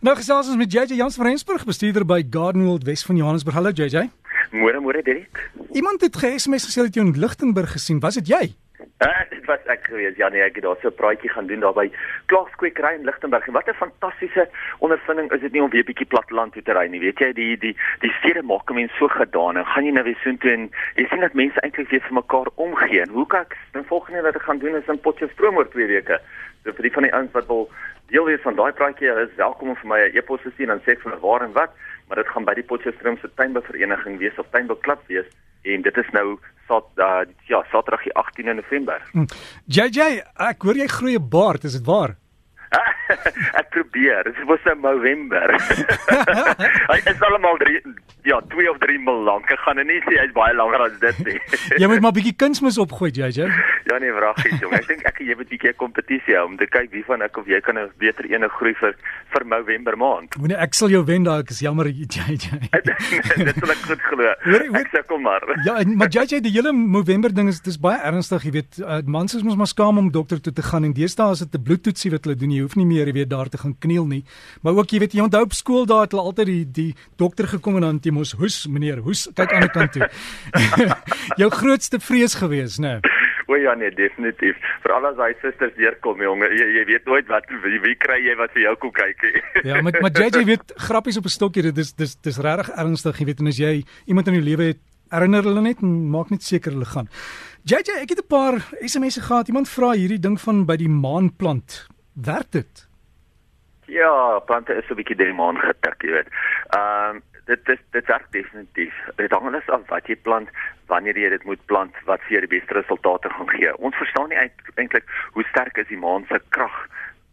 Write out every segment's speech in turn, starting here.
Nou gesels ons met JJ Jans van Rensburg, bestuurder by Gardenwold Wes van Johannesburg. Hallo JJ. Môre môre Dirk. Iemand het ge-SMS gesê dat jy in Lichtenburg gesien. Was dit jy? Uh, dit was ek gewees. Ja nee, ek het daar so 'n praatjie gaan doen daar by Klaagskwekery in Lichtenburg. En wat 'n fantastiese ondervinding is dit nie om weer bietjie platteland toe te ry nie. Weet jy, die die die stede maak mense so gedaan. En gaan jy nou weer so toe en jy sien dat mense eintlik weer vir mekaar omgee. En hoe kan ek dan volgende wat ek gaan doen is in Potchefstroom oor 2 weke. So vir die van die ouens wat wil deel wees van daai praatjie, is welkom om vir my 'n e-pos te stuur en sê vir waar en wat, maar dit gaan by die Potchefstroom se tuinbevereniging wees of tuinbeklub wees en dit is nou sat uh, ja, Saterdag die 18de November. Hm. JJ, ek hoor jy groei 'n baard, is dit waar? ek probeer. Dit was in November. hy is almal 3 ja, 2 of 3 mil lank. Ek gaan nou nie sê hy's baie langer as dit nie. jy moet maar bietjie kunsmis opgooi, JJ. ja nee, vragies jong. Ek dink ek jy moet bietjie 'n kompetisie hou om te kyk wie van ek of jy kan 'n beter ene groei vir vir November maand. Moenie ek sal jou wen daai, ek is jammer JJ. dit sal ek goed glo. Ek kom maar. ja, maar JJ, die hele November ding is dis baie ernstig, jy weet. Uh, mans is mos maar skaam om dokter toe te gaan en deesdae is dit 'n bloedtoetsie wat hulle doen jy hoef nie meer weet daar te gaan kniel nie. Maar ook jy weet jy onthou op skool daar het hulle altyd die die dokter gekom en dan jy mos hoes meneer, hoes kyk aan die kant toe. jou grootste vrees gewees, né? Nee. O ja nee, definitief. Veral as hy susters deurkom, jonge, jy, jy weet nooit wat wie, wie kry jy wat vir jou kom kyk. ja, met maar JJ weet grappies op 'n stokkie, dit is dis dis regtig ernstig, jy weet en as jy iemand in jou lewe het, herinner hulle net en maak net seker hulle gaan. JJ, ek het 'n paar SMS'e gehad. Iemand vra hierdie ding van by die maanplant. Werk dit? Ja, plante is so 'n bietjie deur die maan getik, jy weet. Ehm um, dit dit dit werk definitief. Dit hang alles af wat jy plant, wanneer jy dit moet plant, wat vir jou die beste resultate gaan gee. Ons verstaan nie eintlik hoe sterk is die maan se krag.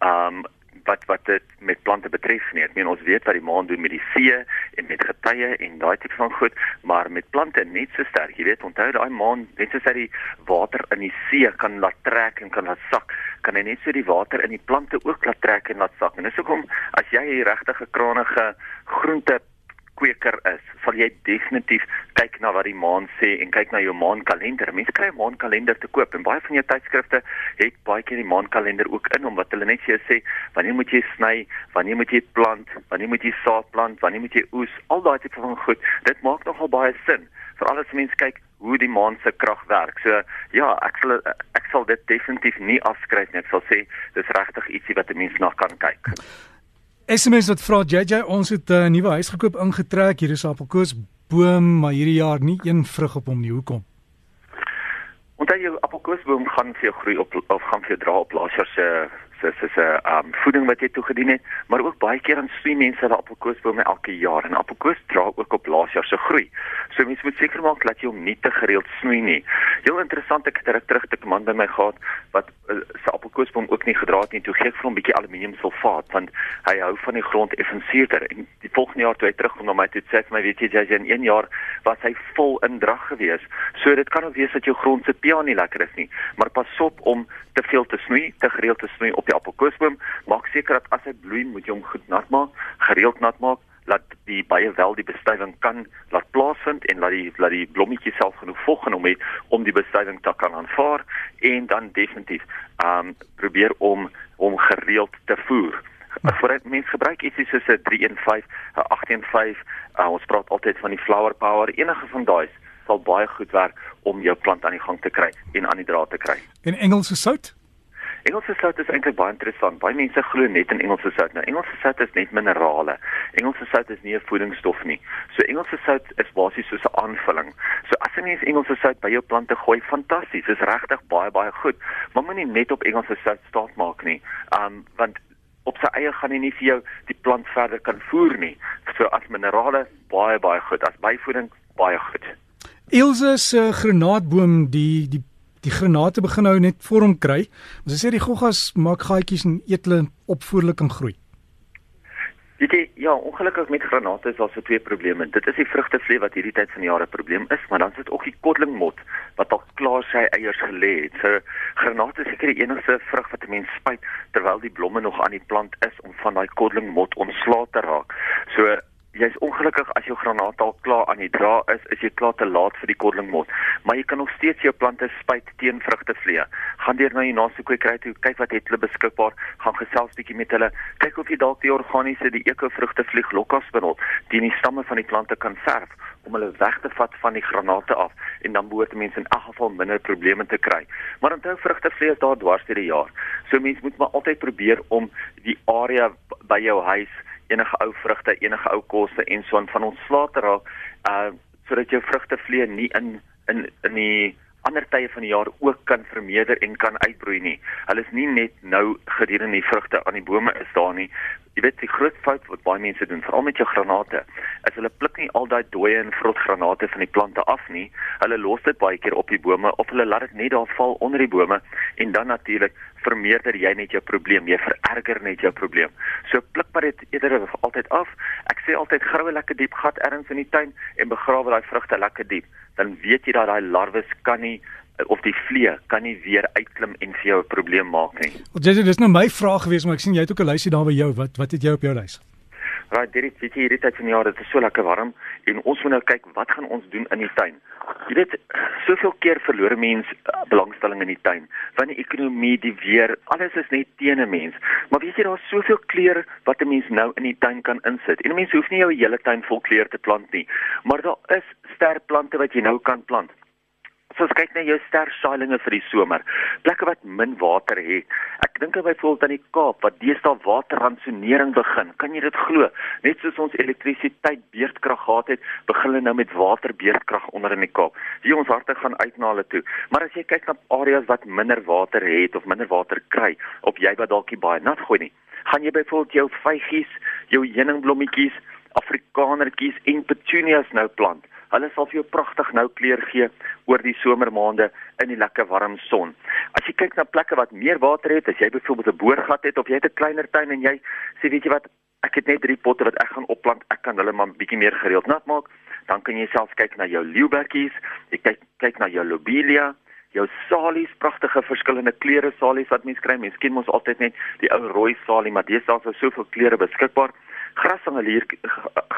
Ehm um, wat wat dit met plante betref nie. Ek meen ons weet wat die maan doen met die see en met getye en daai tipe van goed, maar met plante net so sterk. Jy weet, onthou daai maan, net soos hy die water in die see kan laat trek en kan laat sak, kan hy net so die water in die plante ook laat trek en laat sak. En dis hoekom as jy 'n regtige kranige groente kweker is, sal jy definitief kyk na wat die maan sê en kyk na jou maankalender. Mense kry 'n maankalender te koop en baie van jou tydskrifte het baie keer die maankalender ook in omdat hulle net vir jou sê wanneer moet jy sny, wanneer moet jy plant, wanneer moet jy saad plant, wanneer moet jy oes, al daai tipe van goed. Dit maak nogal baie sin vir al die mense kyk hoe die maan se krag werk. So ja, ek sal ek sal dit definitief nie afskryf nie. Ek sal sê dis regtig ietsie wat 'n mens na kan kyk. SMS wat vra JJ, ons het 'n uh, nuwe huis gekoop ingetrek. Hier is appelkoos boom, maar hierdie jaar nie een vrug op hom nie. Hoekom? Onthou jou appelkoosboom gaan vir jou groei op of gaan vir jou dra op laas jaar se se se se um voeding wat jy toegedien het, maar ook baie keer dan sien mense hulle appelkoosbome elke jaar en appelkoos dra ook op laas jaar se groei. So mense moet seker maak dat jy hom nie te gereeld snoei nie. Heel interessant ek het terug te man by my gehad wat uh, sy appelkoosboom ook nie gedra het nie. Toe gee ek vir hom 'n bietjie aluminium sulfaat want hy hou van die grond effenseerder en die volgende jaar toe hy terugkom na my toe sê hy my weet jy jy in 1 jaar was hy vol in drag gewees. So dit kan ook wees dat jou grond se pH nie lekker is nie, maar pas op om te veel te snoei, te gereeld te snoei op die appelkoosboom. Maak seker dat as hy bloei, moet jy hom goed nat maak, gereeld nat maak, laat die baie wel die bestuiving kan laat plaasvind en laat die laat die blommetjie self genoeg vog en om het om die bestuiving te kan aanvaar en dan definitief um probeer om om gereeld te voer. Voordat mense gebruik ietsie soos 'n 315, 'n 815, uh, ons praat altyd van die flower power, enige van daai sal baie goed werk om jou plant aan die gang te kry en aan die draad te kry. En Engelse sout? Engelse sout is eintlik baie interessant. Baie mense glo net in Engelse sout. Nou Engelse sout is net minerale. Engelse sout is nie 'n voedingsstof nie. So Engelse sout is basies soos 'n aanvulling. So as jy mens Engelse sout by jou plante gooi, fantasties. Dis regtig baie baie goed. Maar moenie net op Engelse sout staat maak nie. Um want op sy eie gaan hy nie vir jou die plant verder kan voer nie. So as minerale baie baie goed, as byvoeding baie goed. Ilse se granaatboom die die die granate begin nou net vorm kry. Ons sê die goggas maak gaatjies en eet hulle opvoerlik en groei. Weet jy, ja, ongelukkig met granate is daar so twee probleme. Dit is die vrugtevlee wat hierdie tyd van die jaar 'n probleem is, maar dan is dit ook die kodlingmot wat al klaar sy eiers gelê het. So granate is seker die enigste vrug wat 'n mens spuit terwyl die blomme nog aan die plant is om van daai kodlingmot ontslae te raak. So jy's ongelukkig as jou granaat al klaar aan die dra is, is jy klaar te laat vir die koddelingmos. Maar jy kan nog steeds jou plante spuit teen vrugtevliee. Gaan deur na jou naaste kwekery toe, kyk wat het hulle beskikbaar, gaan gesels bietjie met hulle, kyk of jy dalk die organiese, die ekovrugtevlieg lokasbinot teen die stamme van die plante kan verf om hulle weg te vat van die granate af en dan behoort mense in elk geval minder probleme te kry. Maar onthou vrugtevlieg is daar dwars deur die jaar. So mense moet maar altyd probeer om die area by jou huis enige ou vrugte, enige ou kosse en so aan van ontslae te raak, uh sodat jou vrugtevlieg nie in in in die ander tye van die jaar ook kan vermeerder en kan uitbroei nie. Hulle is nie net nou gedurende die vrugte aan die bome is daar nie. Jy weet die groot fout wat baie mense doen, veral met jou granate, is hulle pluk nie al daai dooie en vrot granate van die plante af nie. Hulle los dit baie keer op die bome of hulle laat dit net daar val onder die bome en dan natuurlik vermeerder jy net jou probleem, jy vererger net jou probleem. So pluk maar dit eerder altyd af. Ek sê altyd grawe lekker diep gat ergens in die tuin en begrawe daai vrugte lekker diep. Dan weet jy dat daai larwes kan nie of die vlee kan nie weer uitklim en vir jou 'n probleem maak nie. Wat jy dis nou my vraag gewees, maar ek sien jy het ook 'n lysie daar by jou. Wat wat het jy op jou lys? Right, dit weet jy hierdie tyd van die jaar, dit is so lekker warm en ons moet nou kyk wat gaan ons doen in die tuin. Jy weet, soveel keer verloor mense uh, belangstelling in die tuin, want die ekonomie, die weer, alles is net teen 'n mens. Maar weet jy daar's soveel kleure wat 'n mens nou in die tuin kan insit. En 'n mens hoef nie jou hele tuin vol kleure te plant nie, maar daar is sterplante wat jy nou kan plant as ons kyk na jou stersaailinge vir die somer, plekke wat min water het. Ek dink byvoorbeeld aan die Kaap wat deesdae waterransonering begin. Kan jy dit glo? Net soos ons elektrisiteit beurtkrag gehad het, begin hulle nou met waterbeurtkrag onder in die Kaap. Hier ons harte gaan uit na hulle toe. Maar as jy kyk na areas wat minder water het of minder water kry, op jy wat dalk baie nat gooi nie, gaan jy byvoorbeeld jou vygies, jou heuningblommetjies, afrikanertjies en petunias nou plant. Hulle sal vir jou pragtig nou kleur gee oor die somermaande in die lekker warm son. As jy kyk na plekke wat meer water het, as jy byvoorbeeld 'n boorgat het of jy het 'n kleiner tuin en jy sê weet jy wat, ek het net drie potte wat ek gaan opplant, ek kan hulle maar bietjie meer gereeld nat maak, dan kan jy self kyk na jou leeubertjies, jy kyk kyk na jou lobelia, jou salies, pragtige verskillende kleure salies wat mense kry. Mense ken mos altyd net die ou rooi salie, maar daar is soveel kleure beskikbaar grasangelier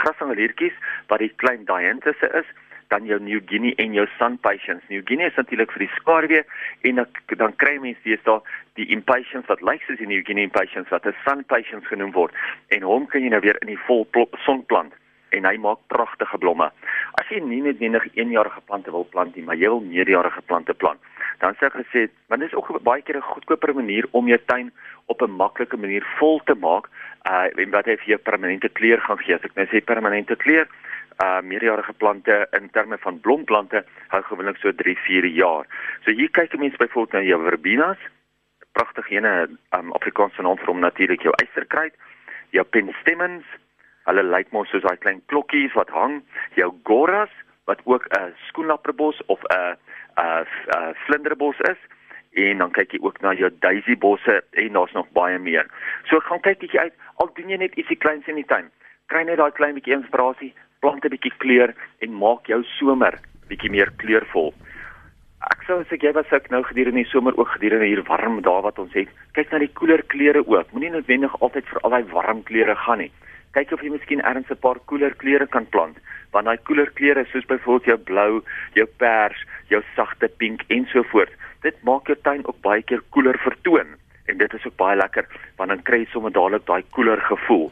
grasangeliertjies wat die klein dianthus is dan jou New Guinea en jou Sun Patience. New Guinea is natuurlik vir die skaduwee en dan dan kry mense dis daar die impatience wat lyk soos die New Guinea impatience wat 'n Sun Patience genoem word en hom kan jy nou weer in die vol son plant en hy maak pragtige blomme. As jy nie net enige eenjarige plante wil plant nie, maar jy wil meerjarige plante plant, dan sê ek gesê, want dit is ook baie keer 'n goedkoper manier om jou tuin op 'n maklike manier vol te maak, uh en wat hy vir jou permanente kleur gaan gee. As ek nou sê permanente kleur, uh meerjarige plante in terme van blomplante hou gewoonlik so 3, 4 jaar. So hier kyk mense byvoorbeeld na jou verbenas, pragtige ene um Afrikaanse naam vir hom natuurlik jou eysterkruid, jou penstemons Hulle lyk mos soos daai klein klokkies wat hang. Jou goras wat ook 'n skoenlapperbos of 'n 'n 'n vlinderbos is. En dan kyk jy ook na jou daisy bosse en daar's nog baie meer. So gaan kyk bietjie uit. Al doen jy net ietsie kleins in die tuin. Kry net daai klein bietjie inspirasie, plant 'n bietjie kleur en maak jou somer bietjie meer kleurvol. Ek sou sê jy was ek nou gedurende die somer ook gedurende hier warm dae wat ons het. Kyk na die koeler kleure ook. Moenie noodwendig altyd vir al daai warm kleure gaan nie kyk of jy miskien ergens 'n paar koeler kleure kan plant want daai koeler kleure soos byvoorbeeld jou blou, jou pers, jou sagte pink en so voort. Dit maak jou tuin ook baie keer koeler vertoon en dit is ook baie lekker want dan kry jy sommer dadelik daai koeler gevoel.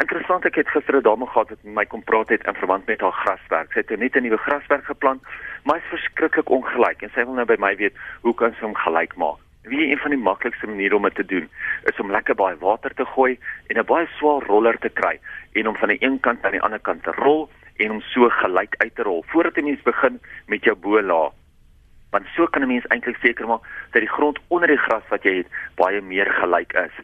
Interessant ek het gister 'n dame gehad wat met my kom praat het in verband met haar graswerk. Sy het net 'n nuwe graswerk geplant, maar is verskriklik ongelyk en sy wil nou by my weet hoe kan sy hom gelyk maak? Wie een van die maklikste maniere om dit te doen is om lekker baie water te gooi en 'n baie swaar roller te kry en om van die een kant aan die ander kant te rol en om so gelyk uit te rol voordat jy mens begin met jou bo-laag. Want so kan 'n mens eintlik seker maak dat die grond onder die gras wat jy het baie meer gelyk is.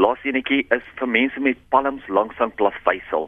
Laaste enetjie is vir mense met palms langs aan plasveisel.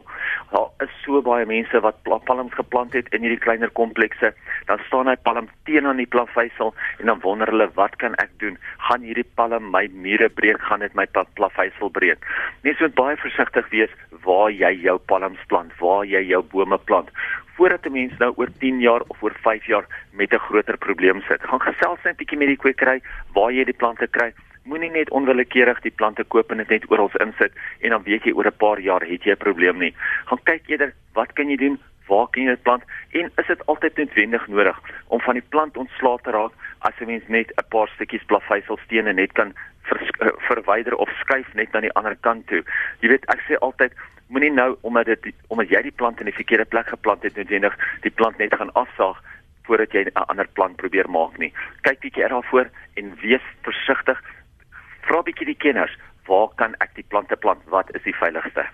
Daar is so baie mense wat palms geplant het in hierdie kleiner komplekse. Dan staan hy palm teen aan die plasveisel en dan wonder hulle wat kan ek doen? Gaan hierdie palm my mure breek? Gaan dit my plasveisel breek? Mense moet baie versigtig wees waar jy jou palms plant, waar jy jou bome plant voordat 'n mens nou oor 10 jaar of oor 5 jaar met 'n groter probleem sit. Gaan gesels net 'n bietjie met die kwekery waar jy die plante kry moenie net onwillekeurig die plante koop en dit net oral insit en dan weet jy oor 'n paar jaar het jy 'n probleem nie. Gaan kyk eerder wat kan jy doen? Waar kan jy dit plant? En is dit altyd noodwendig nodig om van die plant ontslae te raak as 'n mens net 'n paar stukkies plaveisselstene net kan ver, verwyder of skuif net na die ander kant toe? Jy weet, ek sê altyd moenie nou omdat dit omdat jy die plant in die verkeerde plek geplant het noodwendig die plant net gaan afsaag voordat jy 'n ander plant probeer maak nie. Kyk bietjie daarvoor en wees versigtig. Vra bietjie die kenners, waar kan ek die plante plant? Wat is die veiligste?